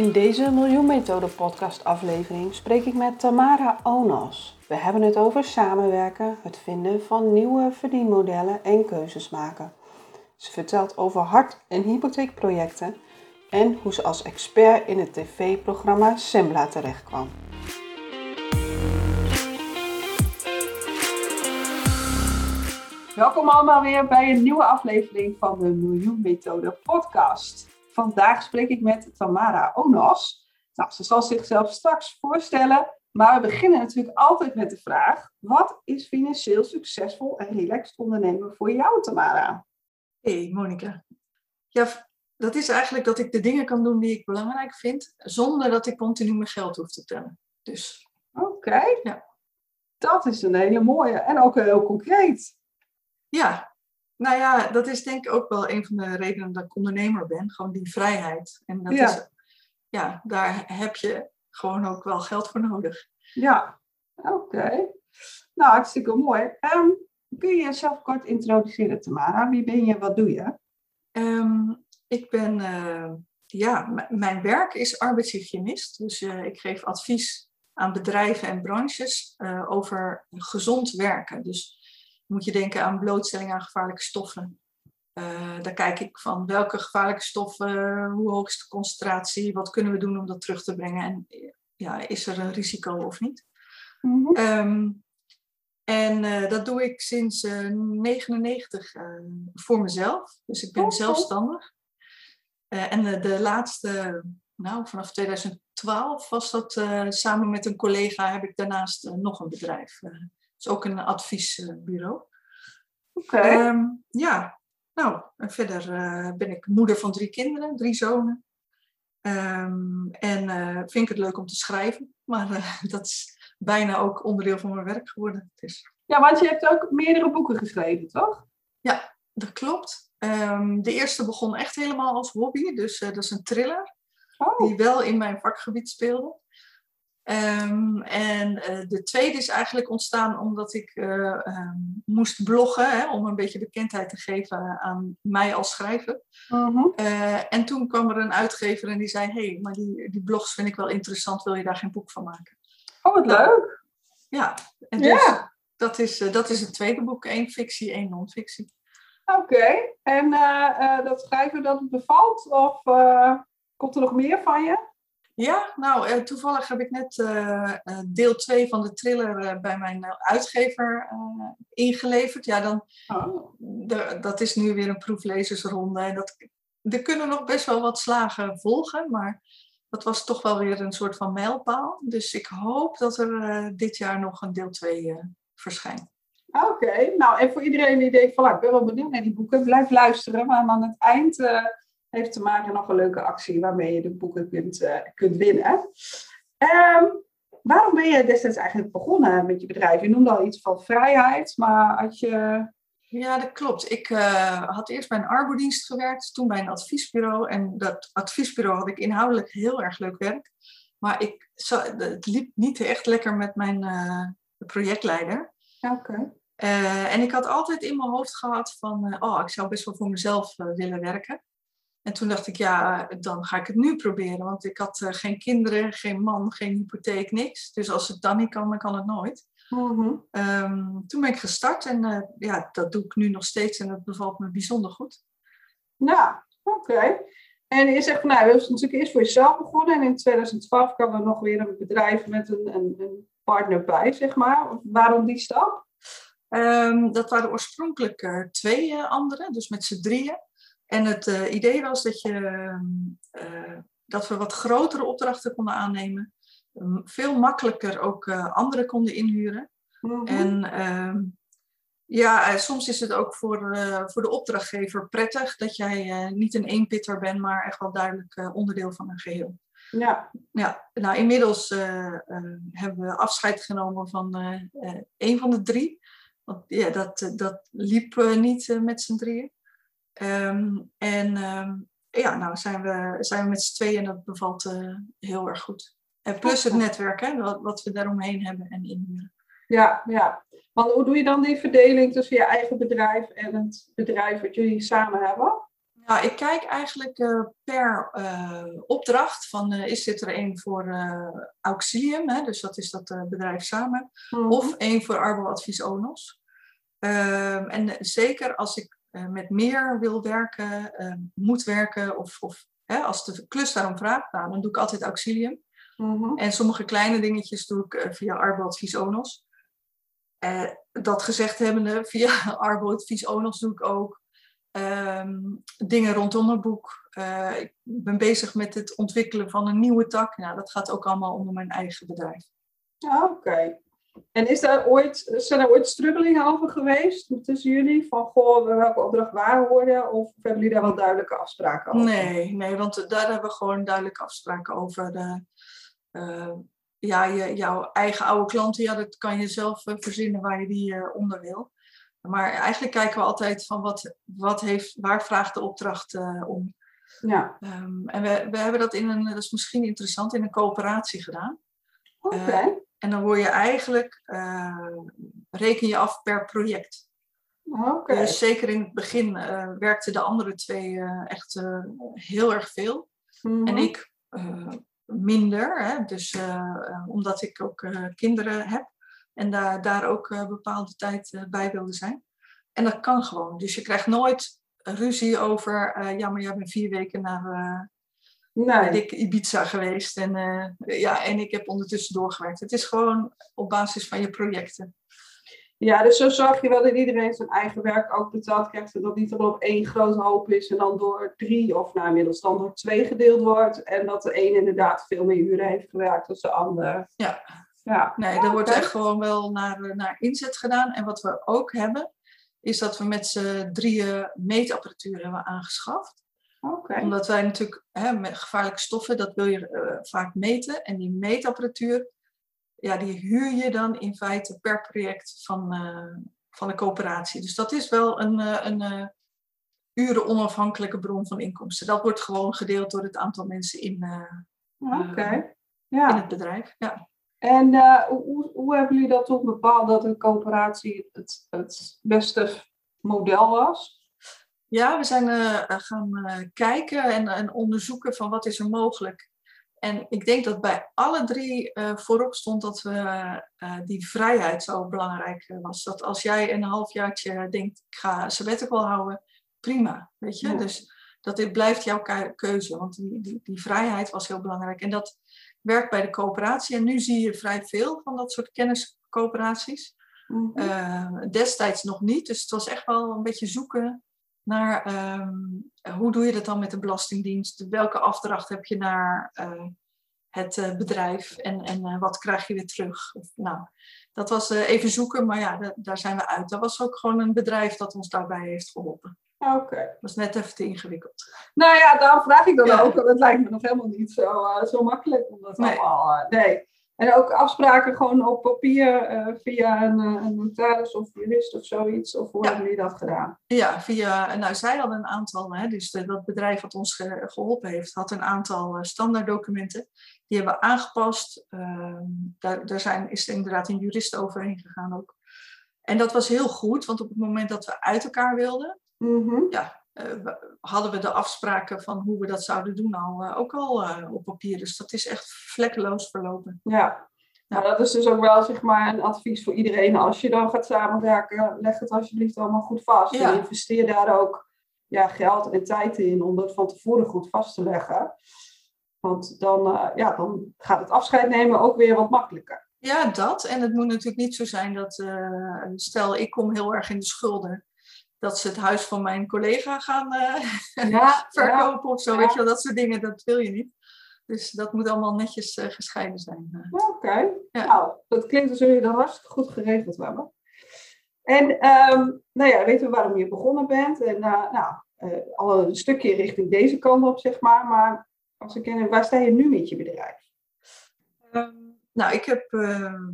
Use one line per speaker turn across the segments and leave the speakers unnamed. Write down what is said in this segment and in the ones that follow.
In deze Miljoen Methode podcast aflevering spreek ik met Tamara Onos. We hebben het over samenwerken, het vinden van nieuwe verdienmodellen en keuzes maken. Ze vertelt over hart- en hypotheekprojecten en hoe ze als expert in het tv-programma Sembla terechtkwam. Welkom allemaal weer bij een nieuwe aflevering van de Miljoen Methode podcast. Vandaag spreek ik met Tamara Onas. Nou, ze zal zichzelf straks voorstellen, maar we beginnen natuurlijk altijd met de vraag: wat is financieel succesvol en relaxed ondernemen voor jou, Tamara?
Hey, Monika. Ja, dat is eigenlijk dat ik de dingen kan doen die ik belangrijk vind, zonder dat ik continu mijn geld hoef te tellen. Dus.
Oké. Ja. Dat is een hele mooie en ook heel concreet.
Ja, nou ja, dat is denk ik ook wel een van de redenen dat ik ondernemer ben. Gewoon die vrijheid. En dat ja. is, ja, daar heb je gewoon ook wel geld voor nodig.
Ja, oké. Nou, hartstikke mooi. Um, kun je jezelf kort introduceren, Tamara? Wie ben je, wat doe je?
Um, ik ben, uh, ja, mijn werk is arbeidshygiënist. Dus uh, ik geef advies aan bedrijven en branches uh, over gezond werken. Dus moet je denken aan blootstelling aan gevaarlijke stoffen. Uh, daar kijk ik van welke gevaarlijke stoffen, hoe hoog is de concentratie, wat kunnen we doen om dat terug te brengen en ja, is er een risico of niet. Mm -hmm. um, en uh, dat doe ik sinds 1999 uh, uh, voor mezelf. Dus ik ben okay. zelfstandig. En de, de, laatste, nou vanaf 2012 was dat samen met een collega, heb ik daarnaast nog een bedrijf is ook een adviesbureau.
Oké. Okay.
Um, ja, nou, en verder uh, ben ik moeder van drie kinderen, drie zonen. Um, en uh, vind ik het leuk om te schrijven, maar uh, dat is bijna ook onderdeel van mijn werk geworden. Dus.
Ja, want je hebt ook meerdere boeken geschreven, toch?
Ja, dat klopt. Um, de eerste begon echt helemaal als hobby, dus dat is een thriller. Oh. Die wel in mijn vakgebied speelde. Um, en uh, de tweede is eigenlijk ontstaan omdat ik uh, um, moest bloggen, hè, om een beetje bekendheid te geven aan mij als schrijver. -huh. uh, en toen kwam er een uitgever en die zei: Hé, hey, maar die, die blogs vind ik wel interessant, wil je daar geen boek van maken?
Oh, wat leuk!
Ja, en dus yeah. dat, is, dat is het tweede boek: één fictie, één non-fictie.
Oké, okay. en dat schrijven dat bevalt? Of komt er nog meer van je?
Ja, nou, uh, toevallig heb ik net uh, deel 2 van de thriller uh, bij mijn uitgever ingeleverd. Ja, dan, oh. dat is nu weer een proeflezersronde. En dat, er kunnen nog best wel wat slagen volgen, maar dat was toch wel weer een soort van mijlpaal. Dus ik hoop dat er dit jaar nog een deel 2 verschijnt.
Oké, okay. nou en voor iedereen die denkt van, nou, ik ben wel benieuwd naar die boeken, blijf luisteren. Maar aan het eind heeft te maken nog een leuke actie waarmee je de boeken kunt, uh, kunt winnen. Um, waarom ben je destijds eigenlijk begonnen met je bedrijf? Je noemde al iets van vrijheid, maar had je...
Ja, dat klopt. Ik uh, had eerst bij een arbodienst gewerkt, toen bij een adviesbureau. En dat adviesbureau had ik inhoudelijk heel erg leuk werk. Maar ik, het liep niet echt lekker met mijn uh, projectleider.
Oké. Okay.
Uh, en ik had altijd in mijn hoofd gehad van, oh, ik zou best wel voor mezelf willen werken. En toen dacht ik, ja, dan ga ik het nu proberen. Want ik had uh, geen kinderen, geen man, geen hypotheek, niks. Dus als het dan niet kan, dan kan het nooit. Mm-hmm. Um, toen ben ik gestart en uh, ja, dat doe ik nu nog steeds en dat bevalt me bijzonder goed.
Ja, oké. Okay. En je zegt nou, je hebt natuurlijk eerst voor jezelf begonnen. En in 2012 kwam er nog weer een bedrijf met een, een, een partner bij, zeg maar. Waarom die stap?
Um, dat waren oorspronkelijk uh, twee anderen, dus met z'n drieën. En het uh, idee was dat, je, uh, dat we wat grotere opdrachten konden aannemen. Um, veel makkelijker ook uh, anderen konden inhuren. Mm-hmm. En ehm, ja, soms is het ook voor, voor de opdrachtgever prettig dat jij niet een eenpitter bent, maar echt wel duidelijk onderdeel van een geheel. Ja. ja, nou inmiddels hebben we afscheid genomen van een van de drie. Want ja, dat, dat liep niet met z'n drieën. Um, en ehm, ja, nou zijn we, zijn we met z'n tweeën en dat bevalt heel erg goed. En plus het netwerk, hè, wat, wat we daaromheen hebben en inhuren.
Ja, ja. Want hoe doe je dan die verdeling tussen je eigen bedrijf en het bedrijf wat jullie samen hebben?
Nou, ik kijk eigenlijk uh, per uh, opdracht van uh, is dit er een voor Auxilium, hè, dus dat is dat bedrijf samen, mm. of één voor Arboadvies Onos. Ehm, en zeker als ik met meer wil werken, moet werken, of, of hè, als de klus daarom vraagt, nou, dan doe ik altijd Auxilium. Mm -hmm. En sommige kleine dingetjes doe ik via Arboadvies Onos. dat gezegd hebbende, via Arboadvies Onos doe ik ook Ehm, dingen rondom mijn boek. Uh, ik ben bezig met het ontwikkelen van een nieuwe tak. Nou, dat gaat ook allemaal onder mijn eigen bedrijf.
Oké. En is daar ooit, zijn er ooit struggelingen over geweest tussen jullie? Van, goh, welke opdracht waar worden? Of hebben jullie daar wel duidelijke afspraken over?
Nee, nee want daar hebben we gewoon duidelijke afspraken over. De, uh, ja, je, jouw eigen oude klanten, ja, dat kan je zelf uh, verzinnen waar je die onder wil. Maar eigenlijk kijken we altijd van wat, wat heeft, waar vraagt de opdracht om. Ja. Um, en we, we hebben dat in een, dat is misschien interessant, in een coöperatie gedaan.
Oké. Okay.
En dan word je eigenlijk, uh, reken je af per project.
Okay.
Dus zeker in het begin werkten de andere twee echt heel erg veel. Mm -hmm. En ik minder, hè? dus omdat ik ook kinderen heb. En daar, daar ook bepaalde tijd bij wilde zijn. En dat kan gewoon. Dus je krijgt nooit ruzie over, ja, maar jij bent vier weken naar nee. ik, Ibiza geweest. En, ja, en ik heb ondertussen doorgewerkt. Het is gewoon op basis van je projecten.
Ja, dus zo zorg je wel dat iedereen zijn eigen werk ook betaald krijgt. En dat niet er op één grote hoop is en dan door drie of nou inmiddels dan door twee gedeeld wordt. En dat de een inderdaad veel meer uren heeft gewerkt dan de ander.
Ja, ja. Nee, er wordt echt gewoon wel naar, eh, naar inzet gedaan. En wat we ook hebben, is dat we met z'n drieën meetapparatuur hebben aangeschaft.
Okay.
Omdat wij natuurlijk hè, met gevaarlijke stoffen, dat wil je uh, vaak meten. En die meetapparatuur, ja, die huur je dan in feite per project van, uh, van de coöperatie. Dus dat is wel een, uh, een uren onafhankelijke bron van inkomsten. Dat wordt gewoon gedeeld door het aantal mensen in,
okay. ja.
in het bedrijf. Ja.
En hoe, hoe hebben jullie dat toen bepaald dat een coöperatie het, het beste model was?
Ja, we zijn uh, gaan uh, kijken en, en, onderzoeken van wat is er mogelijk. En ik denk dat bij alle drie voorop stond dat we die vrijheid zo belangrijk was. Dat als jij een halfjaartje denkt, ik ga sabbatical houden, prima, weet je. Ja. Dus dat dit blijft jouw keuze, want die, die, die vrijheid was heel belangrijk. En dat, werk bij de coöperatie. En nu zie je vrij veel van dat soort kenniscoöperaties. Uh, destijds nog niet. Dus het was echt wel een beetje zoeken naar um, hoe doe je dat dan met de Belastingdienst? Welke afdracht heb je naar uh, het uh, bedrijf en, en wat krijg je weer terug? Of, nou, dat was even zoeken, maar ja, daar zijn we uit. Dat was ook gewoon een bedrijf dat ons daarbij heeft geholpen.
Oké. Okay.
Dat was net even te ingewikkeld.
Nou ja, daarom vraag ik dan ja. ook, want het lijkt me nog helemaal niet zo, zo makkelijk om dat nee. allemaal... Nee. En ook afspraken gewoon op papier uh, via een, een, notaris of jurist of zoiets? Of hoe ja. hebben jullie dat gedaan?
Ja, via... Nou, zij hadden een aantal... Hè, dus de, dat bedrijf wat ons ge, geholpen heeft, had een aantal standaarddocumenten. Die hebben we aangepast. Ehm, daar, daar zijn, is er inderdaad een jurist overheen gegaan ook. En dat was heel goed, want op het moment dat we uit elkaar wilden...
Mm -hmm.
ja, hadden we de afspraken van hoe we dat zouden doen al, uh, ook al uh, op papier. Dus dat is echt vlekkeloos verlopen.
Ja. Nou, dat is dus ook wel zeg maar, een advies voor iedereen. Als je dan gaat samenwerken, leg het alsjeblieft allemaal goed vast. Ja. En investeer daar ook ja, geld en tijd in om dat van tevoren goed vast te leggen. Want dan, ja, dan gaat het afscheid nemen ook weer wat makkelijker.
Ja, dat. En het moet natuurlijk niet zo zijn dat, stel ik kom heel erg in de schulden dat ze het huis van mijn collega gaan uh, ja, verkopen ja, of zo. Ja. Weet je wel, dat soort dingen, dat wil je niet. Dus dat moet allemaal netjes uh, gescheiden zijn.
Uh. Oké, okay. nou, dat klinkt alsof jullie dat hartstikke goed geregeld hebben. En um, nou ja, weten we waarom je begonnen bent. En nou, al een stukje richting deze kant op, zeg maar. Maar Als ik waar sta je nu met je bedrijf?
Ehm, nou, ik heb, ehm,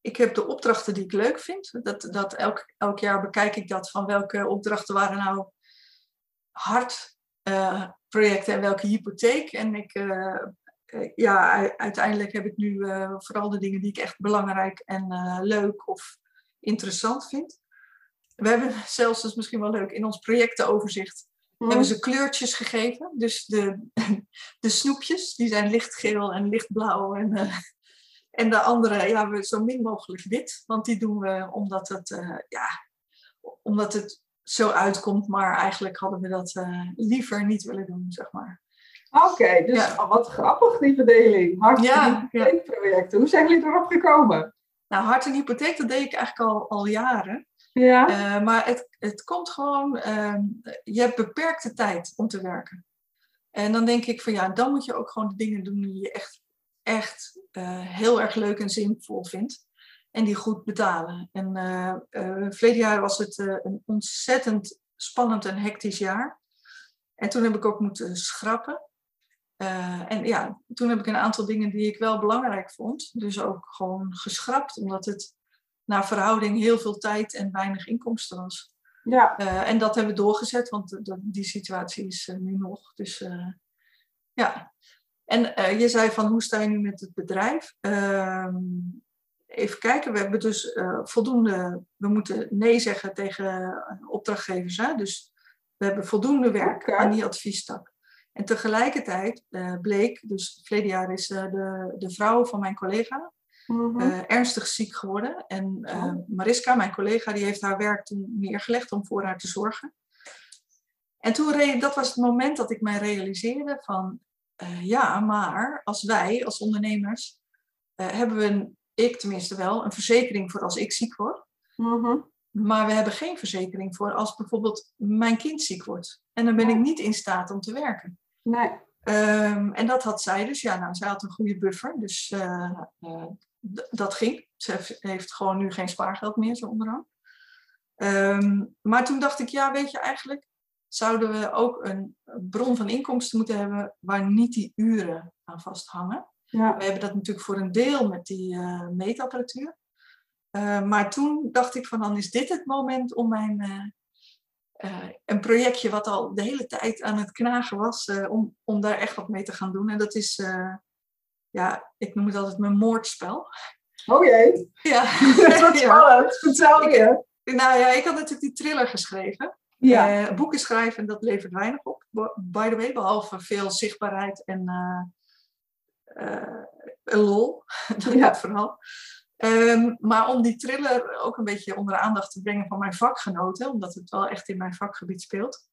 ik heb de opdrachten die ik leuk vind. Dat, dat elk, elk jaar bekijk ik dat van welke opdrachten waren nou hard uh, projecten en welke hypotheek. En ik, uh, ja, uiteindelijk heb ik nu uh, vooral de dingen die ik echt belangrijk en leuk of interessant vind. We hebben zelfs, dat is misschien wel leuk, in ons projectenoverzicht mm. hebben ze kleurtjes gegeven. Dus de, de snoepjes, die zijn lichtgeel en lichtblauw. En, en de andere, ja, we zo min mogelijk wit. Want die doen we omdat het, uh, ja, omdat het zo uitkomt. Maar eigenlijk hadden we dat uh, liever niet willen doen, zeg maar.
Oké, dus ja. wat grappig die verdeling. Hartstikke ja, projecten. Hoe zijn jullie erop gekomen?
Nou, hart en hypotheek, dat deed ik eigenlijk al, al jaren.
Ja.
Uh, maar het, het komt gewoon, uh, je hebt beperkte tijd om te werken. En dan denk ik van ja, dan moet je ook gewoon de dingen doen die je echt, echt uh, heel erg leuk en zinvol vindt. En die goed betalen. En verleden jaar was het een ontzettend spannend en hectisch jaar. En toen heb ik ook moeten schrappen. en ja, toen heb ik een aantal dingen die ik wel belangrijk vond, dus ook gewoon geschrapt, omdat het naar verhouding heel veel tijd en weinig inkomsten was.
Ja.
Uh, en dat hebben we doorgezet, want die situatie is uh, nu nog. Dus uh, ja. En je zei van hoe sta je nu met het bedrijf? Ehm, even kijken, we hebben dus voldoende, we moeten nee zeggen tegen opdrachtgevers. Hè? Dus we hebben voldoende werk okay. aan die adviestak. En tegelijkertijd bleek, dus verleden jaar is de, de vrouw van mijn collega, Mhm. Eh, ernstig ziek geworden. En uh, Mariska, mijn collega, die heeft haar werk toen neergelegd om voor haar te zorgen. En toen, dat was het moment dat ik mij realiseerde van, uh, ja, maar als wij, als ondernemers, hebben we, een, ik tenminste wel, een verzekering voor als ik ziek word.
Mhm.
Maar we hebben geen verzekering voor als bijvoorbeeld mijn kind ziek wordt. En dan ben ik niet in staat om te werken.
Nee.
Um, en dat had zij dus. Ja, nou, zij had een goede buffer. Dus uh, uh, dat ging. Ze heeft gewoon nu geen spaargeld meer, zo onderaan. Um, maar toen dacht ik, ja, weet je, eigenlijk zouden we ook een bron van inkomsten moeten hebben waar niet die uren aan vasthangen.
Ja.
We hebben dat natuurlijk voor een deel met die uh, meetapparatuur. Uh, maar toen dacht ik van, dan is dit het moment om mijn, uh, een projectje wat al de hele tijd aan het knagen was, om, om daar echt wat mee te gaan doen. En dat is ja, ik noem het altijd mijn moordspel.
Oh jee.
Ja.
Wat spannend. Vertel je.
Nou ja, ik had natuurlijk die thriller geschreven.
Ja.
Uh, boeken schrijven, dat levert weinig op. By the way, behalve veel zichtbaarheid en uh, uh, lol. dat ja. vooral. Um, maar om die thriller ook een beetje onder de aandacht te brengen van mijn vakgenoten, omdat het wel echt in mijn vakgebied speelt,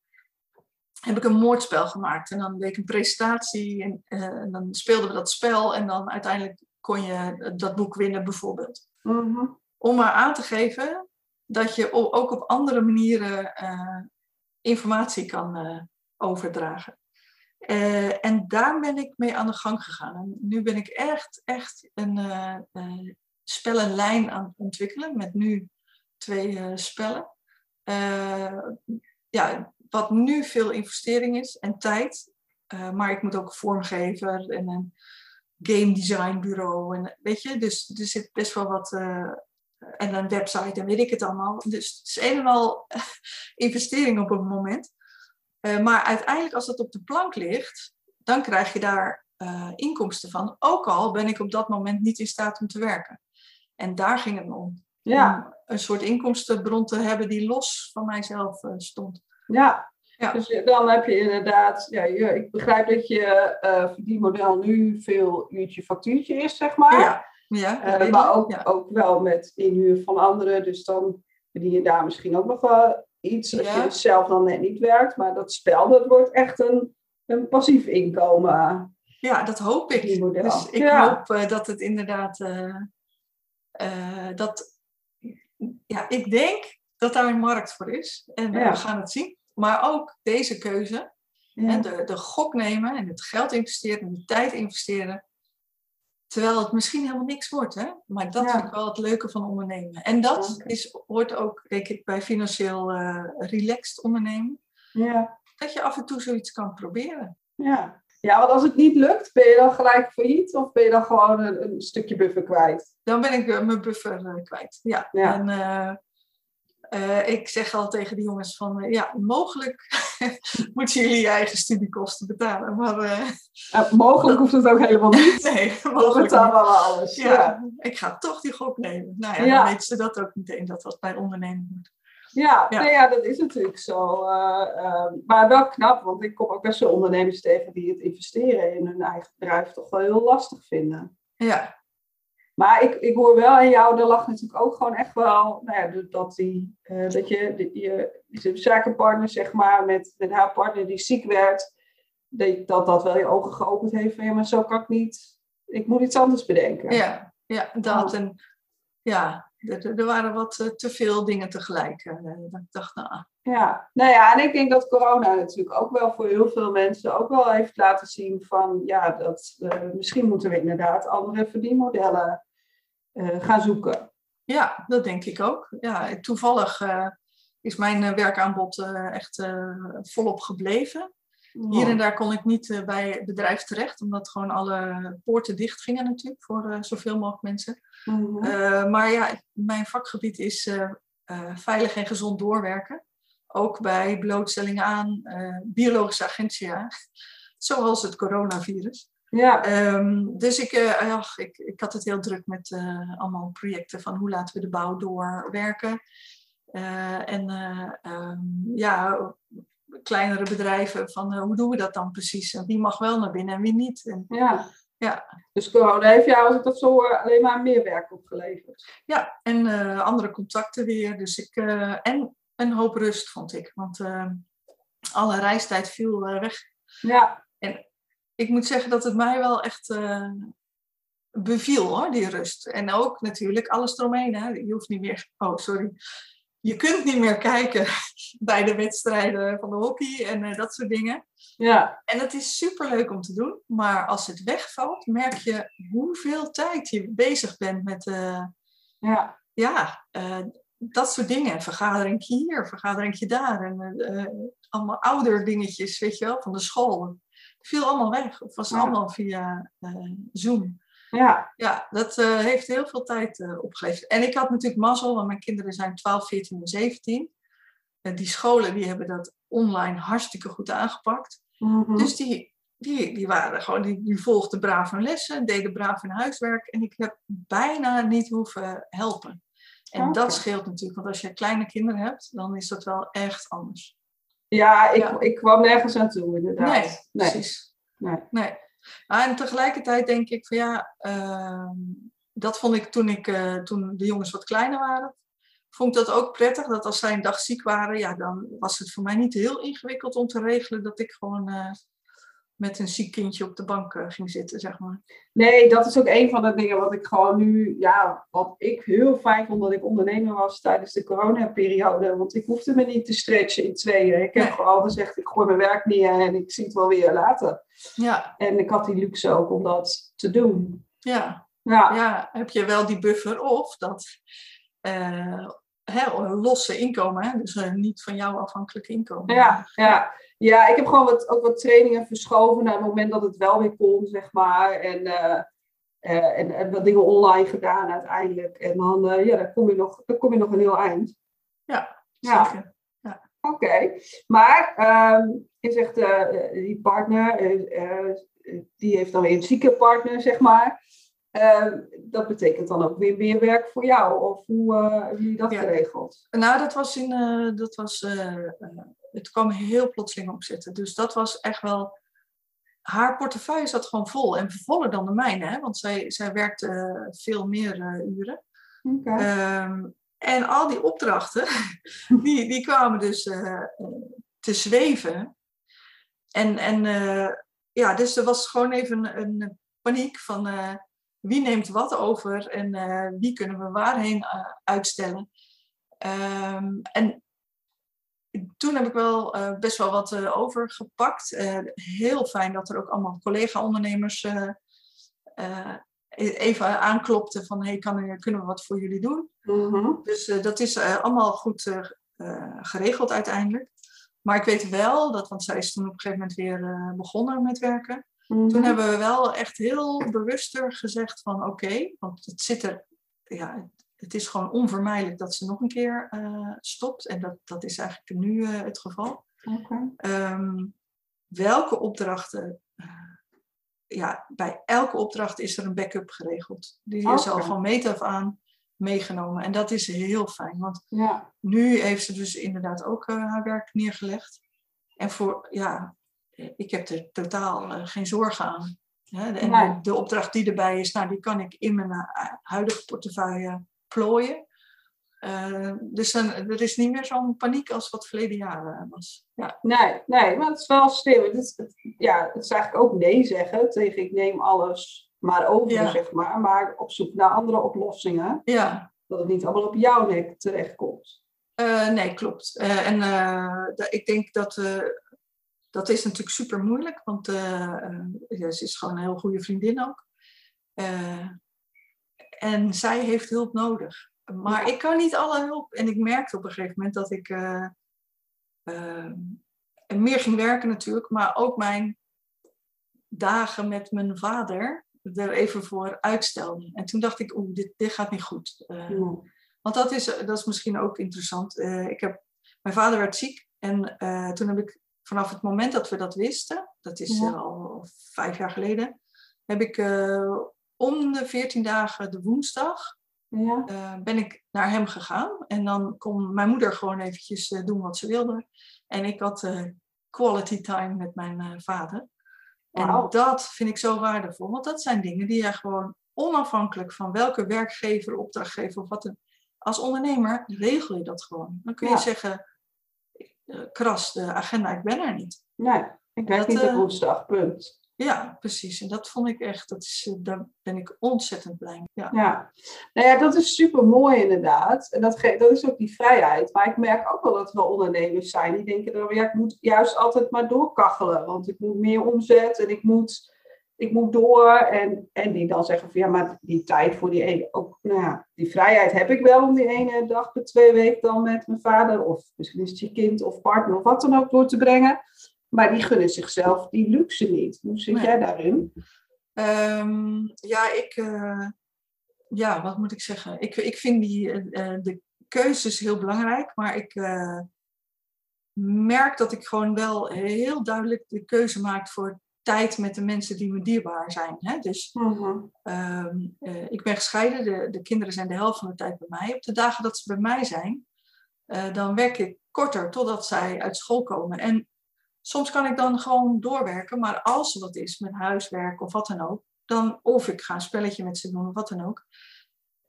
heb ik een moordspel gemaakt. En dan deed ik een presentatie en, uh, en, dan speelden we dat spel en dan uiteindelijk kon je dat boek winnen bijvoorbeeld.
Mm -hmm.
Om maar aan te geven dat je ook op andere manieren uh, informatie kan uh, overdragen. en daar ben ik mee aan de gang gegaan. En nu ben ik echt, echt een spellenlijn aan het ontwikkelen met nu twee spellen. ja, wat nu veel investering is en tijd. Maar ik moet ook vormgever en een game design bureau. En, weet je, dus er zit best wel wat. En een website en weet ik het allemaal. Dus het is een en al investering op een moment. Uh, maar uiteindelijk, als het op de plank ligt, dan krijg je daar inkomsten van. Ook al ben ik op dat moment niet in staat om te werken. En daar ging het om.
Ja.
Om een soort inkomstenbron te hebben die los van mijzelf stond.
Ja.
Ja.
Dus dan heb je inderdaad, ja, je, ik begrijp dat je uh, verdienmodel nu veel uurtje factuurtje is, zeg maar.
Ja, ja,
uh, maar ook, ja. ook wel met inhuur van anderen. Dus dan verdien je daar misschien ook nog wel iets als je zelf dan net niet werkt. Maar dat spel, dat wordt echt een, een passief inkomen.
Ja, dat hoop ik. Dus ik hoop uh, dat het inderdaad, dat, ja, ik denk dat daar een markt voor is. En we gaan het zien. Maar ook deze keuze, en de, de gok nemen en het geld investeren en de tijd investeren. Terwijl het misschien helemaal niks wordt, hè? maar dat ja. vind ik wel het leuke van ondernemen. En dat is, hoort ook, denk ik, bij financieel uh, relaxed ondernemen.
Ja.
Dat je af en toe zoiets kan proberen.
Ja. Ja, want als het niet lukt, ben je dan gelijk failliet of ben je dan gewoon een, een stukje buffer kwijt?
Dan ben ik mijn buffer kwijt. Ja.
Ja.
En ik zeg al tegen die jongens van, ja, mogelijk moeten jullie je eigen studiekosten betalen. Maar, uh,
mogelijk hoeft het ook helemaal niet.
nee,
mogelijk betalen we alles.
Ja, ja, ik ga toch die gok nemen. Nou ja, ja, dan weten ze dat ook meteen, dat dat bij ondernemen moet.
Ja, ja. Nou ja, dat is natuurlijk zo. maar wel knap, want ik kom ook best wel ondernemers tegen die het investeren in hun eigen bedrijf toch wel heel lastig vinden.
Ja,
maar ik, ik hoor wel aan jou, er lag natuurlijk ook gewoon echt wel, nou ja, dat, die, uh, dat je, de, je, je zakenpartner, zeg maar, met, met haar partner die ziek werd, dat dat wel je ogen geopend heeft van, ja, maar zo kan ik niet, ik moet iets anders bedenken.
Ja, ja dat. En ja, er, er waren wat uh, te veel dingen tegelijk. Uh, dat ik dacht, nou...
Ja, nou ja, en ik denk dat corona natuurlijk ook wel voor heel veel mensen ook wel heeft laten zien van, ja, dat misschien moeten we inderdaad andere verdienmodellen uh, gaan zoeken.
Ja, dat denk ik ook. Ja, toevallig uh, is mijn uh, werkaanbod echt volop gebleven. Hier en daar kon ik niet bij het bedrijf terecht, omdat gewoon alle poorten dicht gingen natuurlijk voor zoveel mogelijk mensen.
Mm -hmm.
maar ja, mijn vakgebied is veilig en gezond doorwerken. Ook bij blootstelling aan biologische agentia, zoals het coronavirus.
Ja.
Um, dus ik, uh, ach, ik, ik had het heel druk met uh, allemaal projecten van hoe laten we de bouw doorwerken. Uh, en um, ja, kleinere bedrijven van hoe doen we dat dan precies? En wie mag wel naar binnen en wie niet? En,
ja.
ja.
Dus corona heeft jou, als ik dat zo hoor, alleen maar meer werk opgeleverd.
Ja, en andere contacten weer. Dus ik, en een hoop rust vond ik. Want ehm, alle reistijd viel weg.
Ja.
En ik moet zeggen dat het mij wel echt uh, beviel hoor, die rust. En ook natuurlijk alles eromheen. Hè. Je hoeft niet meer, oh sorry, je kunt niet meer kijken bij de wedstrijden van de hockey en uh, dat soort dingen.
Ja.
En het is super leuk om te doen, maar als het wegvalt, merk je hoeveel tijd je bezig bent met uh,
ja.
Ja, dat soort dingen. Vergadering hier, vergadering daar. En allemaal ouder dingetjes, weet je wel, van de school viel allemaal weg. Of was allemaal via uh, Zoom.
Ja.
Ja, dat uh, heeft heel veel tijd uh, opgeleverd. En ik had natuurlijk mazzel, want mijn kinderen zijn 12, 14 en 17. die scholen die hebben dat online hartstikke goed aangepakt.
Mm -hmm.
Dus die, die, die, waren gewoon, die, die volgden braaf hun lessen, deden braaf hun huiswerk. En ik heb bijna niet hoeven helpen. En okay. dat scheelt natuurlijk, want als je kleine kinderen hebt, dan is dat wel echt anders.
Ja, ik, ja. ik kwam nergens aan toe, inderdaad.
Nee, nee. precies.
Nee.
nee. Ah, en tegelijkertijd denk ik van ja, uh, dat vond ik toen, ik uh, toen de jongens wat kleiner waren. Vond ik dat ook prettig, dat als zij een dag ziek waren, ja, dan was het voor mij niet heel ingewikkeld om te regelen dat ik gewoon uh, met een ziek kindje op de bank uh, ging zitten, zeg maar.
Nee, dat is ook een van de dingen wat ik gewoon nu, ja, wat ik heel fijn vond dat ik ondernemer was tijdens de coronaperiode. Want ik hoefde me niet te stretchen in tweeën. Ik heb nee. gewoon gezegd, ik gooi mijn werk neer en ik zie het wel weer later.
Ja.
En ik had die luxe ook om dat te doen.
Ja.
Ja,
ja heb je wel die buffer of dat uh, hè, losse inkomen, hè? dus uh, niet van jou afhankelijk inkomen.
Ja, ja. Ja ik heb gewoon wat, ook wat trainingen verschoven naar het moment dat het wel weer kon, zeg maar. En, uh, uh, en, en, wat dingen online gedaan uiteindelijk. En dan, ja, dan, kom je nog, dan kom je nog een heel eind.
Ja,
Ja.
zeker. Ja.
Oké, okay. maar um, je zegt die partner, die heeft dan weer een zieke partner, zeg maar. Uh, dat betekent dan ook weer meer werk voor jou, of hoe uh, heb je dat
Ja.
geregeld?
Nou, dat was in, eh, dat was, eh, eh, het kwam heel plotseling opzetten. Dus dat was echt wel, haar portefeuille zat gewoon vol. En voller dan de mijne, hè? want zij, zij werkte eh, veel meer eh, uren. Ehm, en al die opdrachten, die, die kwamen dus eh, eh, te zweven. En, en eh, ja, dus er was gewoon even een, een paniek van eh, wie neemt wat over en eh, wie kunnen we waarheen eh, uitstellen. Ehm, en toen heb ik wel eh, best wel wat overgepakt. Heel fijn dat er ook allemaal collega-ondernemers eh, even aanklopten van hey, kan, kunnen we wat voor jullie doen?
Mhm.
Dus dat is allemaal goed geregeld uiteindelijk. Maar ik weet wel dat, want zij is toen op een gegeven moment weer begonnen met werken. Toen hebben we wel echt heel bewuster gezegd van oké, want het zit er, ja, het is gewoon onvermijdelijk dat ze nog een keer uh, stopt. En dat, dat is eigenlijk nu uh, het geval.
Okay.
Um, welke opdrachten, uh, ja, bij elke opdracht is er een backup geregeld. Die is al van meet af aan meegenomen. En dat is heel fijn, want
Ja,
nu heeft ze dus inderdaad ook haar werk neergelegd. En voor, ja, ik heb er totaal uh, geen zorgen aan. En de, de opdracht die erbij is, nou, die kan ik in mijn uh, huidige portefeuille plooien. Uh, dus dan, er is niet meer zo'n paniek als wat verleden jaren was. Ja.
nee, nee, maar het is wel slim. Het is, het, ja, het is eigenlijk ook nee zeggen tegen ik neem alles maar over,
Ja.
zeg maar. Maar op zoek naar andere oplossingen.
ja,
Dat het niet allemaal op jouw nek terechtkomt.
Uh, nee, klopt. Uh, en ik denk dat dat is natuurlijk super moeilijk, want uh, ja, ze is gewoon een heel goede vriendin ook. Uh, en zij heeft hulp nodig. Maar
Ja.
ik kan niet alle hulp. En ik merkte op een gegeven moment dat ik meer ging werken natuurlijk, maar ook mijn dagen met mijn vader er even voor uitstelde. En toen dacht ik, oeh, dit, dit gaat niet goed. Uh,
Ja.
Want dat is, dat is misschien ook interessant. Uh, ik heb, mijn vader werd ziek en uh, toen heb ik vanaf het moment dat we dat wisten, dat is
Ja.
uh, al vijf jaar geleden, heb ik uh, om de veertien dagen de woensdag
Ja.
uh, ben ik naar hem gegaan. En dan kon mijn moeder gewoon eventjes uh, doen wat ze wilde. En ik had quality time met mijn vader. En dat vind ik zo waardevol. Want dat zijn dingen die je gewoon onafhankelijk van welke werkgever, opdrachtgever of wat. Als ondernemer regel je dat gewoon. Dan kun je
Ja.
zeggen, kras, de agenda, ik ben er niet.
Nee, ik werk
Dat,
niet op
eh,
woensdag, punt.
Ja, precies. En dat vond ik echt, dat is, uh, daar ben ik ontzettend blij mee. Ja.
Ja, nou ja, dat is super mooi inderdaad. En dat, dat is ook die vrijheid. Maar ik merk ook wel dat er wel ondernemers zijn die denken, dan, ja, ik moet juist altijd maar doorkachelen. Want ik moet meer omzet en ik moet, ik moet door. En, en die dan zeggen van ja, maar die tijd voor die ene, ook, nou ja, die vrijheid heb ik wel om die ene dag per twee weken dan met mijn vader. Of misschien is het je kind of partner of wat dan ook door te brengen. Maar die gunnen zichzelf die luxe niet. Hoe zit
Nee.
jij daarin?
Ehm, ja, ik, uh, ja, wat moet ik zeggen? Ik, ik vind die, uh, de keuzes heel belangrijk, maar ik uh, merk dat ik gewoon wel heel duidelijk de keuze maak voor tijd met de mensen die me dierbaar zijn. Hè? Dus
Mhm.
um, ik ben gescheiden, de, de kinderen zijn de helft van de tijd bij mij. Op de dagen dat ze bij mij zijn, uh, dan werk ik korter totdat zij uit school komen. En soms kan ik dan gewoon doorwerken, maar als er wat is met huiswerk of wat dan ook, dan of ik ga een spelletje met ze doen of wat dan ook.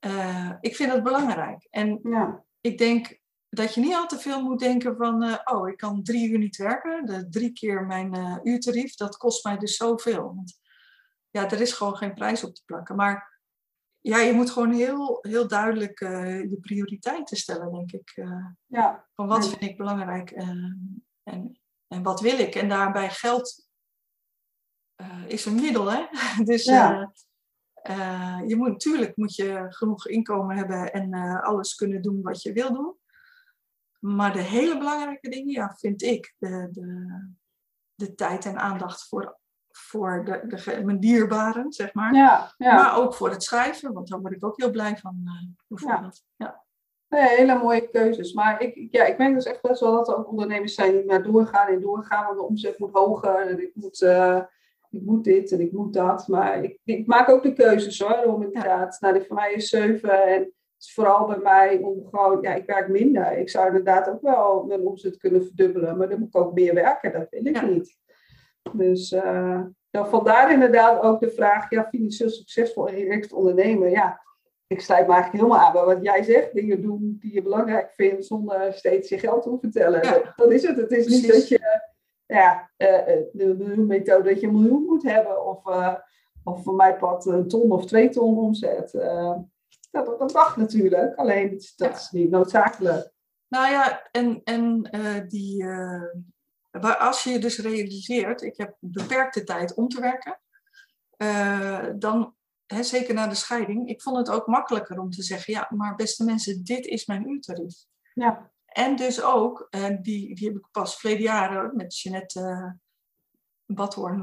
Uh, ik vind dat belangrijk. En
Ja.
ik denk dat je niet al te veel moet denken van, uh, oh, ik kan drie uur niet werken, de drie keer mijn uh, uurtarief, dat kost mij dus zoveel. Want ja, er is gewoon geen prijs op te plakken. Maar ja, je moet gewoon heel, heel duidelijk uh, je prioriteiten stellen, denk ik.
Ja.
Van wat vind ik belangrijk en, en wat wil ik? En daarbij geld is een middel, hè? Dus
Ja.
je moet natuurlijk moet je genoeg inkomen hebben en alles kunnen doen wat je wil doen. Maar de hele belangrijke dingen, ja, vind ik, de, de, de tijd en aandacht voor, voor de, de, mijn dierbaren, zeg maar.
Ja, ja.
Maar ook voor het schrijven, want daar word ik ook heel blij van, uh, bijvoorbeeld. Ja.
Nee, hele mooie keuzes. Maar ik, ja, ik merk dus echt best wel dat er ook ondernemers zijn die maar doorgaan en doorgaan, want de omzet moet hoger en ik moet, uh, ik moet dit en ik moet dat. Maar ik, ik maak ook de keuzes hoor, om inderdaad. Ja. Nou, die voor mij is zeven en het is vooral bij mij om gewoon, ja, ik werk minder. Ik zou inderdaad ook wel mijn omzet kunnen verdubbelen, maar dan moet ik ook meer werken, dat wil ik
Ja.
niet. Dus uh, dan vandaar inderdaad ook de vraag, ja, financieel succesvol en direct ondernemen, ja ik sluit me eigenlijk helemaal aan bij wat jij zegt. Dingen doen die je belangrijk vindt zonder steeds je geld te hoeven vertellen.
Ja.
Dat, dat, is het. Het is
Precies.
niet dat je ja, uh, de miljoenmethode dat je een miljoen moet hebben. Of, uh, of voor mij pad een ton of twee ton omzet. Uh, dat, dat mag natuurlijk. Alleen dat
Ja.
is niet noodzakelijk.
Nou ja, en, en uh, die, uh, waar als je je dus realiseert, ik heb beperkte tijd om te werken, uh, dan, hè, zeker na de scheiding, ik vond het ook makkelijker om te zeggen, ja, maar beste mensen, dit is mijn uurtarief.
Ja.
En dus ook, en die, die heb ik pas verleden jaren met Jeanette badhoorn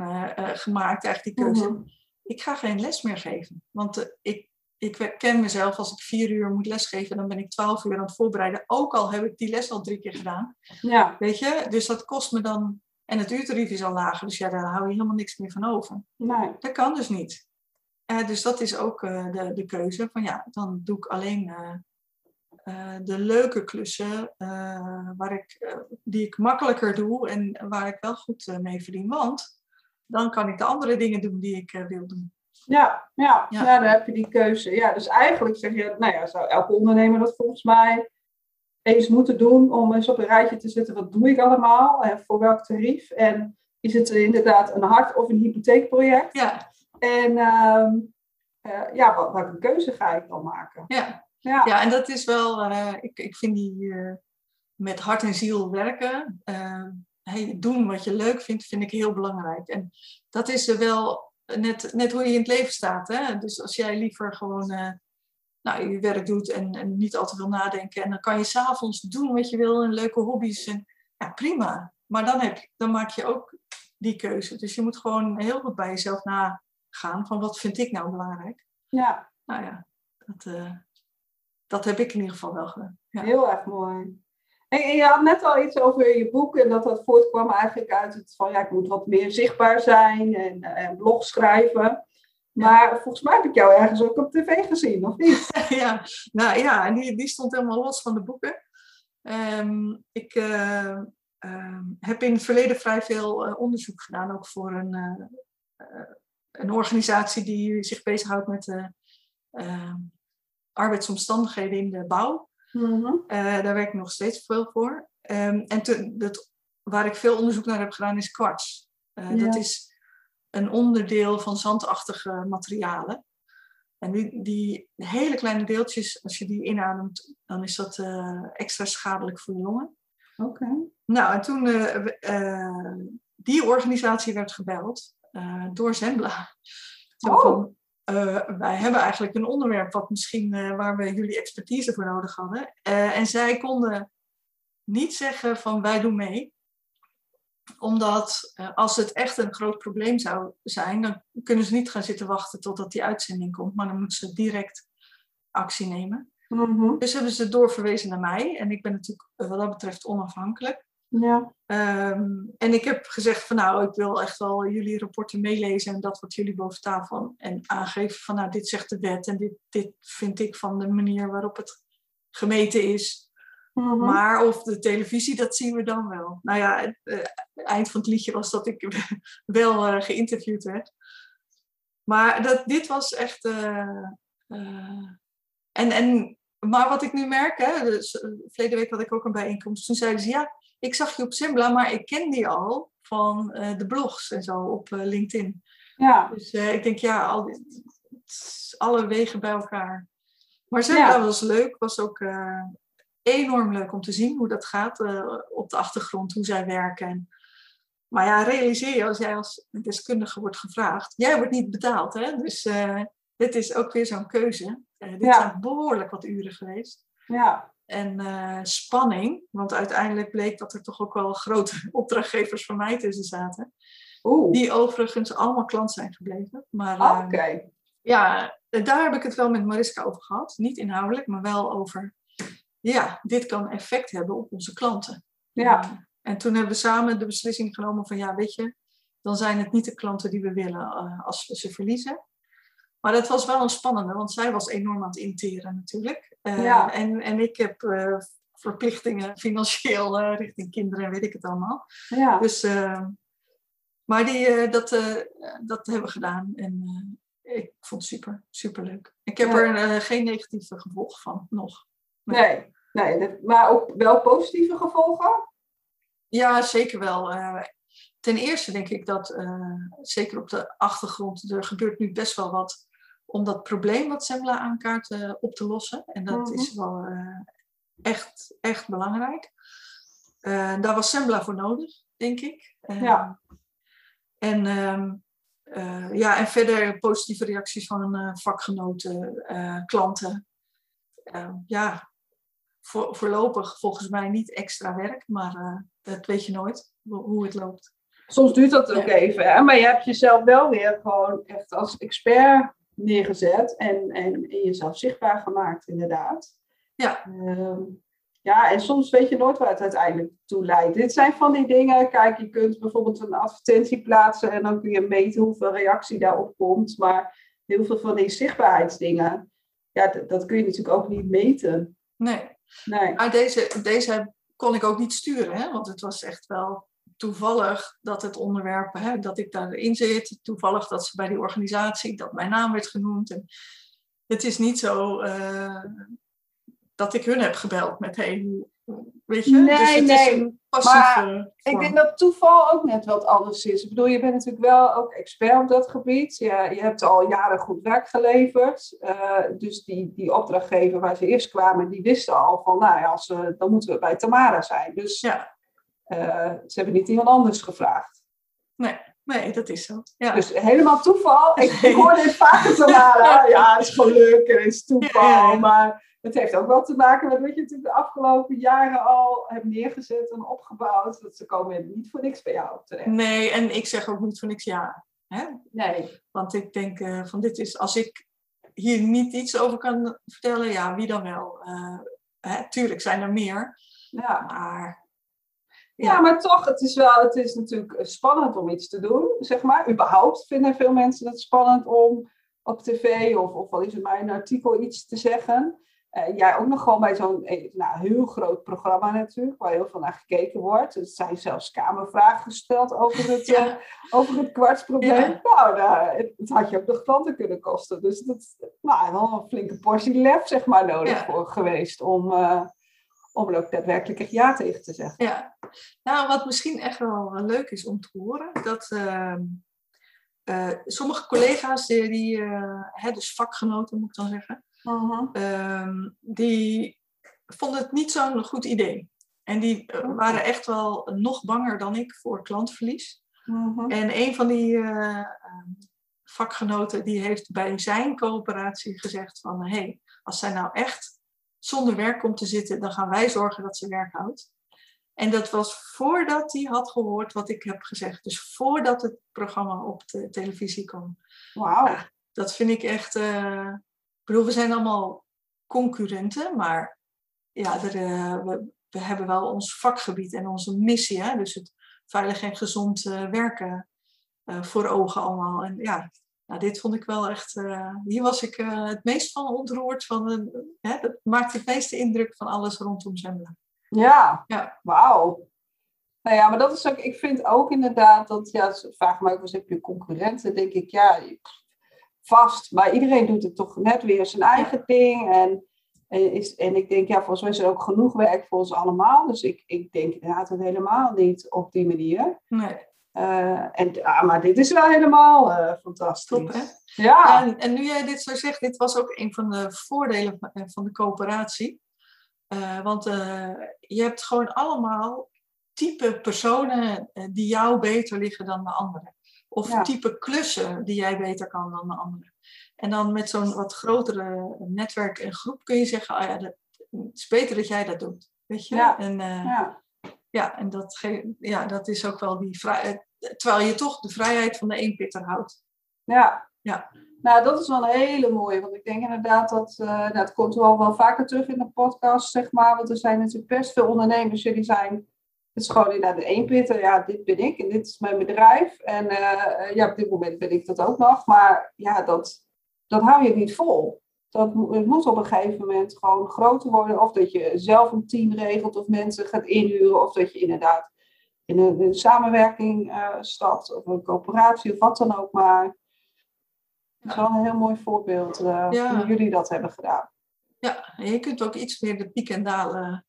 gemaakt, eigenlijk die keuze.
Mhm.
Ik ga geen les meer geven. Want ik, ik ken mezelf, als ik vier uur moet lesgeven, dan ben ik twaalf uur aan het voorbereiden. Ook al heb ik die les al drie keer gedaan.
Ja.
Weet je, dus dat kost me dan. En het uurtarief is al lager, dus ja, daar hou je helemaal niks meer van over.
Nee.
Dat kan dus niet. Eh, dus dat is ook eh, de, de keuze. Van ja, dan doe ik alleen eh, de leuke klussen waar ik, die ik makkelijker doe en waar ik wel goed mee verdien. Want dan kan ik de andere dingen doen die ik wil doen.
Ja, ja,
Ja.
ja. dan heb je die keuze. Ja, dus eigenlijk zeg je, nou ja, zou elke ondernemer dat volgens mij eens moeten doen om eens op een rijtje te zetten, wat doe ik allemaal en voor welk tarief? En is het inderdaad een hart- of een hypotheekproject?
Ja,
En ehm, eh, ja, wat, welke keuze ga ik dan maken?
ja.
Ja,
ja en dat is wel, eh, ik, ik vind die eh, met hart en ziel werken, hey, doen wat je leuk vindt, vind ik heel belangrijk. En dat is er wel net, net hoe je in het leven staat. Hè? Dus als jij liever gewoon eh, nou, je werk doet en, en niet al te veel nadenken. En dan kan je s'avonds doen wat je wil en leuke hobby's. En, ja, prima. Maar dan, heb dan maak je ook die keuze. Dus je moet gewoon heel goed bij jezelf nagaan van wat vind ik nou belangrijk.
ja,
Nou ja, dat, eh, dat heb ik in ieder geval wel gedaan. Ja.
heel erg mooi. En, je had net al iets over je boek en dat dat voortkwam eigenlijk uit het van ja, ik moet wat meer zichtbaar zijn en, eh, en blog schrijven. Maar volgens mij heb ik jou ergens ook op tv gezien, of niet?
ja, nou ja, en die, die stond helemaal los van de boeken. Ehm, ik eh, ehm, heb in het verleden vrij veel eh, onderzoek gedaan, ook voor een, een organisatie die zich bezighoudt met eh, ehm, arbeidsomstandigheden in de bouw.
Mhm.
Eh, daar werk ik nog steeds veel voor. Ehm, en te- dat, waar ik veel onderzoek naar heb gedaan is kwarts. Eh,
Ja.
Dat is een onderdeel van zandachtige materialen. En die, die hele kleine deeltjes, als je die inademt, dan is dat eh, extra schadelijk voor je longen.
Oké.
Nou, en toen eh, die organisatie werd gebeld door Zembla.
Oh.
van, eh, wij hebben eigenlijk een onderwerp wat misschien, eh, waar we jullie expertise voor nodig hadden. Eh, en zij konden niet zeggen van wij doen mee. Omdat als het echt een groot probleem zou zijn, dan kunnen ze niet gaan zitten wachten totdat die uitzending komt. Maar dan moeten ze direct actie nemen.
Mhm.
Dus hebben ze doorverwezen naar mij. En ik ben natuurlijk wat dat betreft onafhankelijk.
Ja.
Ehm, en ik heb gezegd van nou, ik wil echt wel jullie rapporten meelezen en dat wat jullie boven tafel en aangeven van nou, dit zegt de wet en dit, dit vind ik van de manier waarop het gemeten is.
Mhm.
Maar of de televisie, dat zien we dan wel. Nou ja, het eh, eind van het liedje was dat ik wel eh, geïnterviewd werd. Maar dat, dit was echt. eh, en, en, maar wat ik nu merk, hè, dus, verleden week had ik ook een bijeenkomst. Toen zeiden ze ja, ik zag je op Simbla, maar ik ken die al van eh, de blogs en zo op eh, LinkedIn.
Ja.
Dus eh, ik denk ja, al, alle wegen bij elkaar. Maar Simbla
Ja.
was leuk, was ook enorm leuk om te zien hoe dat gaat op de achtergrond, hoe zij werken. En, maar ja, realiseer je als jij als deskundige wordt gevraagd, jij wordt niet betaald, hè? Dus dit is ook weer zo'n keuze. Dit
Ja.
zijn behoorlijk wat uren geweest.
Ja.
En eh, spanning, want uiteindelijk bleek dat er toch ook wel grote opdrachtgevers van mij tussen zaten.
Oeh.
Die overigens allemaal klant zijn gebleven. Maar eh,
Oké.
ja, daar heb ik het wel met Mariska over gehad. Niet inhoudelijk, maar wel over, ja, dit kan effect hebben op onze klanten.
Ja.
Eh, en toen hebben we samen de beslissing genomen van, ja, weet je, dan zijn het niet de klanten die we willen eh, als we ze verliezen. Maar dat was wel een spannende, want zij was enorm aan het interen natuurlijk. Eh,
Ja.
en, en ik heb eh, verplichtingen financieel eh, richting kinderen en weet ik het allemaal.
Ja.
Dus, maar die, dat, dat hebben we gedaan. En ik vond het super, super leuk. Ik heb
Ja.
er geen negatieve gevolg van nog.
Nee. Nee. dat- Maar ook wel positieve gevolgen?
Ja, zeker wel. Ten eerste denk ik dat, zeker op de achtergrond, er gebeurt nu best wel wat om dat probleem wat Sembla aankaart eh, op te lossen. En dat
Mhm.
is wel eh, echt, echt belangrijk. Eh, daar was Sembla voor nodig, denk ik.
Ja.
En, ehm, eh, ja, en verder positieve reacties van vakgenoten, klanten. Ja, voor, voorlopig volgens mij niet extra werk, maar dat weet je nooit ho- hoe het loopt.
soms duurt dat ook even. Hè? Maar je hebt jezelf wel weer gewoon echt als expert neergezet en, en, jezelf zichtbaar gemaakt, inderdaad.
Ja.
Ehm, ja, en soms weet je nooit waar het uiteindelijk toe leidt. Dit zijn van die dingen, kijk, je kunt bijvoorbeeld een advertentie plaatsen en dan kun je meten hoeveel reactie daarop komt. Maar heel veel van die zichtbaarheidsdingen, ja, dat kun je natuurlijk ook niet meten.
Nee.
nee.
Maar deze, deze kon ik ook niet sturen, hè? want het was echt wel toevallig dat het onderwerp, hè, dat ik daarin zit, toevallig dat ze bij die organisatie, dat mijn naam werd genoemd. En het is niet zo uh, dat ik hun heb gebeld met, hey, weet je?
Nee, dus het nee. Is een maar ik denk dat toeval ook net wat anders is. Ik bedoel, je bent natuurlijk wel ook expert op dat gebied. Je, je hebt al jaren goed werk geleverd. Uh, dus die, die opdrachtgever waar ze eerst kwamen, die wisten al van, nou ja, als we, dan moeten we bij Tamara zijn. Dus
ja.
Uh, ze hebben niet iemand anders gevraagd.
Nee, nee dat is zo. Ja.
Dus helemaal toeval. Ik, ik hoor dit vaker Tamara. Ja, het is geluk en het is toeval. Maar het heeft ook wel te maken met wat je natuurlijk de afgelopen jaren al hebt neergezet en opgebouwd. Dat ze komen niet voor niks bij jou terecht.
Nee, en ik zeg ook niet voor niks ja. Hè?
Nee.
Want ik denk uh, van dit is, als ik hier niet iets over kan vertellen, ja, wie dan wel? Uh, hè, tuurlijk zijn er meer.
Ja.
Maar
ja. maar toch, het is wel, het is natuurlijk spannend om iets te doen, zeg maar. Überhaupt vinden veel mensen het spannend om op tv of, of al is het maar een artikel iets te zeggen. Uh, jij ook nog gewoon bij zo'n eh, nou, heel groot programma natuurlijk, waar heel veel naar gekeken wordt. Er zijn zelfs kamervragen gesteld over het, ja. uh, over het kwartsprobleem. Ja. Nou, nou, het, had je ook nog klanten kunnen kosten. Dus dat is nou, wel een flinke portie lef zeg maar, nodig voor geweest om, uh, om er ook daadwerkelijk echt ja tegen te zeggen.
Ja, nou wat misschien echt wel leuk is om te horen, dat ehm, sommige collega's, die, die hè, dus vakgenoten moet ik dan zeggen, uh die vonden het niet zo'n goed idee. En die eh, waren echt wel nog banger dan ik voor klantverlies.
Mhm.
En een van die uh, vakgenoten die heeft bij zijn coöperatie gezegd van... hé, hey, als zij nou echt zonder werk komt te zitten, dan gaan wij zorgen dat ze werk houdt. En dat was voordat hij had gehoord wat ik heb gezegd. Dus voordat het programma op de televisie kwam.
Wauw.
dat vind ik echt... Uh, ik bedoel, we zijn allemaal concurrenten, maar ja, er, uh, we, we, hebben wel ons vakgebied en onze missie. Hè? Dus het veilig en gezond uh, werken voor ogen allemaal. En ja, nou, dit vond ik wel echt... hier was ik het meest van ontroerd. Van, hè, dat maakt het meeste indruk van alles rondom Zembla.
Ja,
ja.
wauw. Nou ja, maar dat is ook, ik vind ook inderdaad dat, ja, vraag me ook eens, heb je concurrenten? denk ik, ja, vast. Maar iedereen doet het toch net weer zijn eigen ding. En, en, is, en ik denk, ja, volgens mij is er ook genoeg werk voor ons allemaal. Dus ik, ik denk inderdaad het helemaal niet op die manier.
Nee.
Uh, en, ah, maar dit is wel helemaal uh, fantastisch.
Top, hè?
Ja.
En, en nu jij dit zo zegt, dit was ook een van de voordelen van, van de coöperatie. Uh, want je hebt gewoon allemaal type personen die jou beter liggen dan de anderen. Of type klussen die jij beter kan dan de anderen. En dan met zo'n wat grotere netwerk en groep kun je zeggen, ah ja, dat, het is beter dat jij dat doet. Weet je?
Ja.
En,
ja.
Ja, en dat, ja, dat is ook wel die vrijheid. Terwijl je toch de vrijheid van de eenpitter houdt.
Ja.
ja.
Nou, dat is wel een hele mooie. Want ik denk inderdaad dat, uh, nou, het komt wel, wel vaker terug in de podcast, zeg maar. Want er zijn natuurlijk best veel ondernemers die zijn het is gewoon inderdaad de eenpitter. Ja, dit ben ik en dit is mijn bedrijf. En uh, ja, op dit moment ben ik dat ook nog. Maar ja, dat, dat hou je niet vol. Dat, het moet op een gegeven moment gewoon groter worden. Of dat je zelf een team regelt of mensen gaat inhuren. Of dat je inderdaad in een, een samenwerking uh, stapt. Of een coöperatie of wat dan ook maar. Dat is wel een heel mooi voorbeeld uh, ja. hoe jullie dat hebben gedaan.
Ja, en je kunt ook iets meer de piek en dalen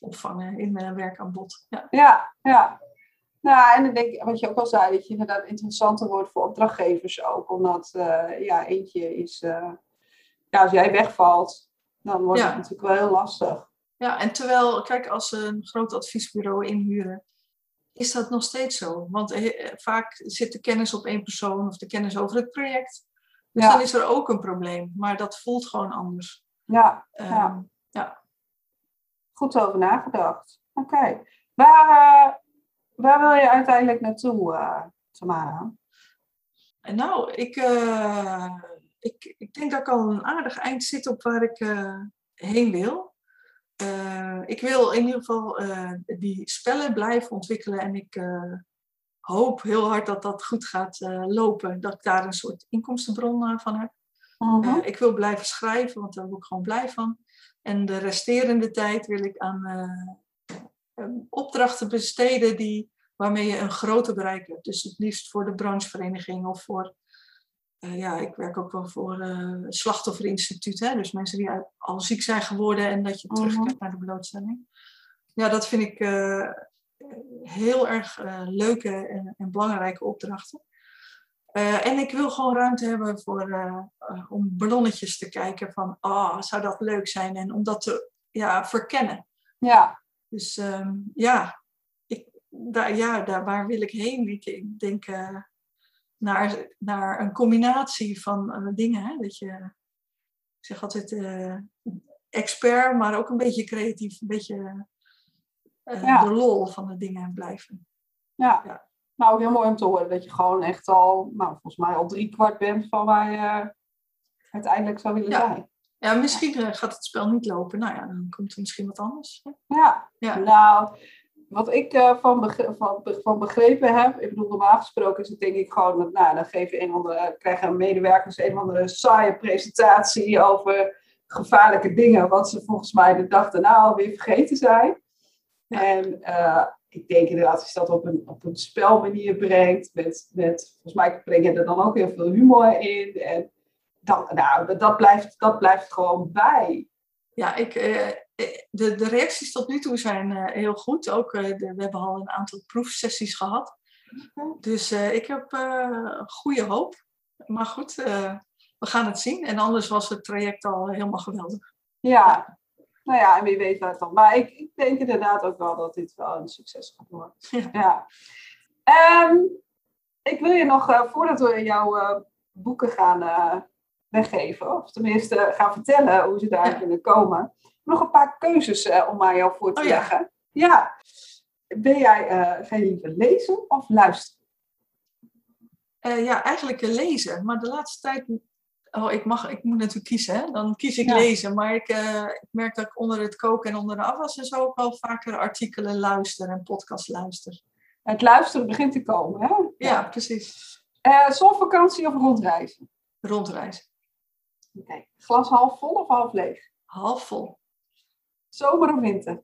opvangen in mijn werkaanbod. Ja,
ja. ja. Nou, en dan denk ik, wat je ook al zei, dat je inderdaad interessanter wordt voor opdrachtgevers ook. Omdat, ja, eentje is, ja, als jij wegvalt, dan wordt het natuurlijk wel heel lastig.
Ja, en terwijl, kijk, als ze een groot adviesbureau inhuren, is dat nog steeds zo. Want eh, vaak zit de kennis op één persoon of de kennis over het project. Dus ja. dan is er ook een probleem. Maar dat voelt gewoon anders.
Ja,
um,
ja.
ja
goed over nagedacht. Oké. Waar, uh, waar wil je uiteindelijk naartoe, uh, Tamara?
Nou, ik, ik, ik denk dat ik al een aardig eind zit op waar ik heen wil. ik wil in ieder geval die spellen blijven ontwikkelen en ik hoop heel hard dat dat goed gaat lopen. Dat ik daar een soort inkomstenbron van heb. Mhm. ik wil blijven schrijven, want daar word ik gewoon blij van. En de resterende tijd wil ik aan opdrachten besteden die, waarmee je een groter bereik hebt. Dus het liefst voor de branchevereniging of voor, uh, ja, ik werk ook wel voor uh, slachtofferinstituut. Hè? Dus mensen die al ziek zijn geworden en dat je mhm. terugkijkt naar de blootstelling. Ja, dat vind ik uh, heel erg leuke en, en, belangrijke opdrachten. en ik wil gewoon ruimte hebben voor, om ballonnetjes te kijken van, oh, zou dat leuk zijn? En om dat te ja, verkennen.
Ja.
Dus ehm, ja, ik, daar, ja, daar, waar wil ik heen? Ik, ik denk naar, naar een combinatie van uh, dingen. Hè? Dat je, ik zeg altijd uh, expert, maar ook een beetje creatief. Een beetje ja. de lol van de dingen blijven.
Ja. ja. nou heel mooi om te horen dat je gewoon echt al, nou, volgens mij al drie kwart bent van waar je uiteindelijk zou willen zijn.
Ja, misschien eh, gaat het spel niet lopen. Nou ja, dan komt er misschien wat anders.
Ja, ja. nou, wat ik van, van, van, begrepen heb, ik bedoel, normaal gesproken is het denk ik gewoon, dat, nou, dan geven een andere, krijgen medewerkers een of andere saaie presentatie over gevaarlijke dingen, wat ze volgens mij de dag daarna alweer vergeten zijn. En uh, ik denk inderdaad, als je dat op een, op een spelmanier brengt, met, met, volgens mij breng je er dan ook heel veel humor in. En dat, nou, dat, blijft, dat blijft gewoon bij.
Ja, ik, eh, de, de reacties tot nu toe zijn eh, heel goed. Ook, eh, we hebben al een aantal proefsessies gehad. Dus ik heb goede hoop. Maar goed, we gaan het zien. En anders was het traject al helemaal geweldig.
Ja, nou ja, en wie weet waar het dan. Maar ik, ik denk inderdaad ook wel dat dit wel een succes gaat worden. Ja. Ehm, ik wil je nog, voordat we jouw boeken gaan weggeven. Of tenminste gaan vertellen hoe ze daar kunnen komen. Nog een paar keuzes uh, om aan jou voor te oh, leggen. Ja. Ben jij, uh, je liever lezen of luisteren?
Uh, ja, eigenlijk lezen. Maar de laatste tijd Oh, ik, mag, ik moet natuurlijk kiezen, hè? dan kies ik lezen. Maar ik, ik, merk dat ik onder het koken en onder de afwas en zo ook wel vaker artikelen luister en podcast luister.
Het luisteren begint te komen, hè?
Ja, ja precies.
Zonvakantie of rondreizen?
Rondreizen.
Oké. Glas half vol of half leeg?
Half vol.
Zomer of winter?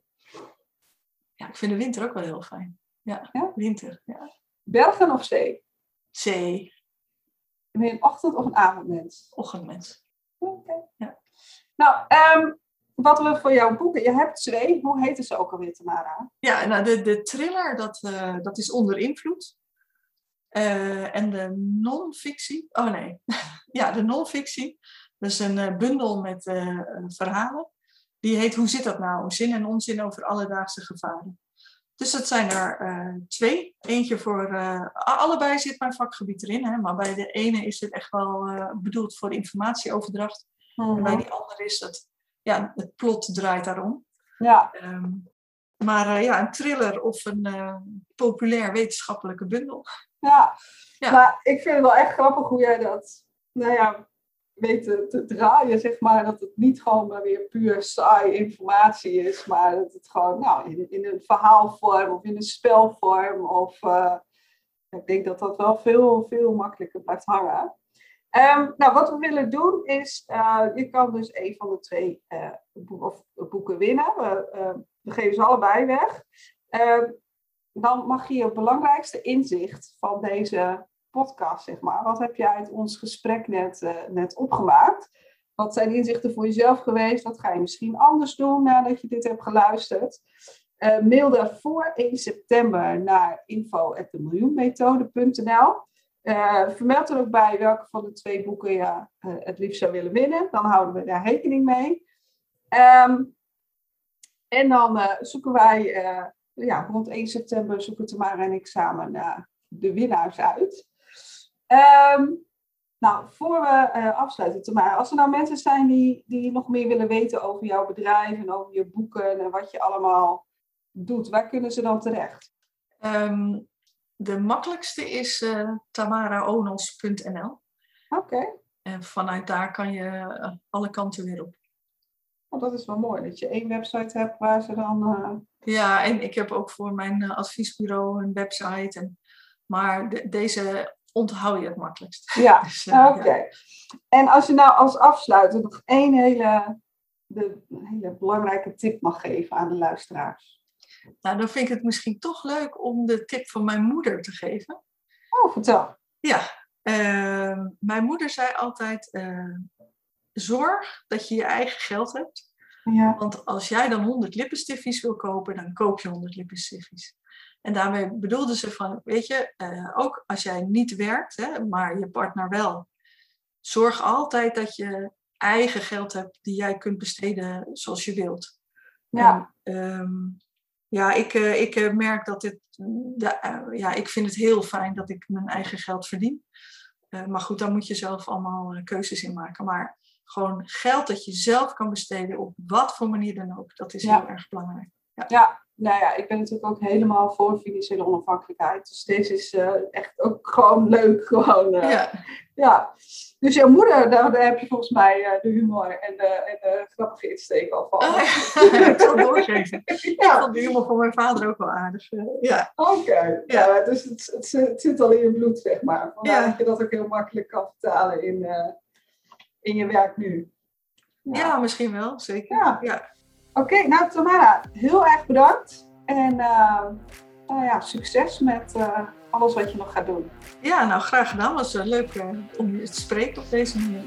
Ja, ik vind de winter ook wel heel fijn. Ja, ja? winter. Ja.
Bergen of zee?
Zee.
Ben je een ochtend- of een avondmens?
Ochtendmens.
Oké. Ja. Nou, um, wat we voor jou boeken, je hebt twee. Hoe heet ze ook alweer, Tamara?
Ja, nou, de, de thriller, dat, uh, dat is onder invloed. Uh, en de non-fictie, oh nee, ja, de non-fictie, dus een uh, bundel met verhalen. Die heet Hoe zit dat nou? Zin en onzin over alledaagse gevaren. Dus dat zijn er twee. Eentje voor, allebei zit mijn vakgebied erin. Hè, maar bij de ene is het echt wel bedoeld voor informatieoverdracht. En bij mhm. die andere is dat, ja, het plot draait daarom.
Ja. Um,
maar ja, een thriller of een populair wetenschappelijke bundel.
Ja. ja, maar ik vind het wel echt grappig hoe jij dat, nou ja, weten te draaien, zeg maar. Dat het niet gewoon maar weer puur saai informatie is, maar dat het gewoon nou, in, een verhaalvorm of in een spelvorm. Of, uh, ik denk dat dat wel veel, veel makkelijker blijft hangen. Um, nou, wat we willen doen is, uh, je kan dus een van de twee of, boeken winnen. We, we, geven ze allebei weg. Um, dan mag je je belangrijkste inzicht van deze podcast, zeg maar. Wat heb je uit ons gesprek net, uh, net opgemaakt? Wat zijn inzichten voor jezelf geweest? Wat ga je misschien anders doen nadat je dit hebt geluisterd? Uh, mail daarvoor 1 september naar info.demiljoenmethode.nl uh, eh, Vermeld er ook bij welke van de twee boeken je het liefst zou willen winnen. Dan houden we daar rekening mee. Um, en dan zoeken wij ja, rond 1 september zoeken Tamara en ik samen de winnaars uit. Um, nou, voor we uh, afsluiten, Tamara, als er nou mensen zijn die, die nog meer willen weten over jouw bedrijf en over je boeken en wat je allemaal doet, waar kunnen ze dan terecht?
Ehm, de makkelijkste is uh, tamaraonos.nl.
Oké.
En vanuit daar kan je eh, alle kanten weer op.
Oh, dat is wel mooi, dat je één website hebt waar ze dan... Uh...
Ja, en ik heb ook voor mijn adviesbureau een website. En, maar de, deze onthoud je het makkelijkst.
Ja, dus, oké. En als je nou als afsluiter nog één hele, de, hele belangrijke tip mag geven aan de luisteraars.
Nou, dan vind ik het misschien toch leuk om de tip van mijn moeder te geven.
Oh, vertel.
Ja, uh, mijn moeder zei altijd: uh, zorg dat je je eigen geld hebt. Ja. Want als jij dan 100 lippenstiffies wil kopen, dan koop je 100 lippenstiffies. En daarmee bedoelde ze van, weet je, uh, ook als jij niet werkt, hè, maar je partner wel, zorg altijd dat je eigen geld hebt die jij kunt besteden zoals je wilt. Ja. En, um, ja, ik, uh, ik uh, merk dat dit, de, ja, ik vind het heel fijn dat ik mijn eigen geld verdien. maar goed, daar moet je zelf allemaal keuzes in maken. Maar gewoon geld dat je zelf kan besteden op wat voor manier dan ook, dat is heel erg belangrijk.
Ja. ja nou ja, ik ben natuurlijk ook helemaal voor financiële onafhankelijkheid. Dus deze is uh, echt ook gewoon leuk. Gewoon, uh, ja. ja. Dus jouw moeder, daar, daar, heb je volgens mij uh, de humor en de, en de grappige insteek al van.
Oh, ik zal doorgeven. ja. Ik vond de humor van mijn vader ook wel aardig. ja.
Oké, okay. ja. ja. dus het, het, het, zit al in je bloed, zeg maar. Vandaar ja. dat je dat ook heel makkelijk kan vertalen in, in je werk nu.
Ja, misschien wel, zeker. ja.
Oké, nou Tamara, heel erg bedankt. En uh, nou ja, succes met uh, alles wat je nog gaat doen.
Ja, nou graag gedaan. Het was uh, leuk om je te spreken op deze manier.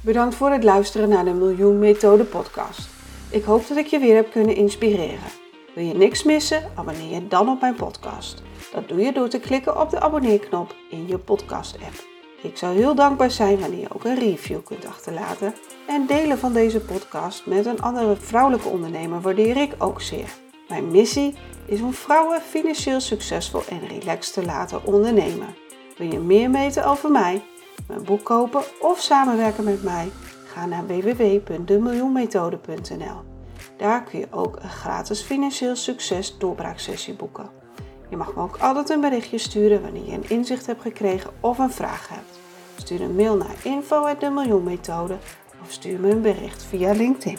Bedankt voor het luisteren naar de Miljoen Methode podcast. Ik hoop dat ik je weer heb kunnen inspireren. Wil je niks missen? Abonneer je dan op mijn podcast. Dat doe je door te klikken op de abonneerknop in je podcast app. Ik zou heel dankbaar zijn wanneer je ook een review kunt achterlaten. En delen van deze podcast met een andere vrouwelijke ondernemer waardeer ik ook zeer. Mijn missie is om vrouwen financieel succesvol en relaxed te laten ondernemen. Wil je meer weten over mij, mijn boek kopen of samenwerken met mij? Ga naar www.demiljoenmethode.nl. Daar kun je ook een gratis financieel succes doorbraaksessie boeken. Je mag me ook altijd een berichtje sturen wanneer je een inzicht hebt gekregen of een vraag hebt. Stuur een mail naar info.demiljoenmethode of stuur me een bericht via LinkedIn.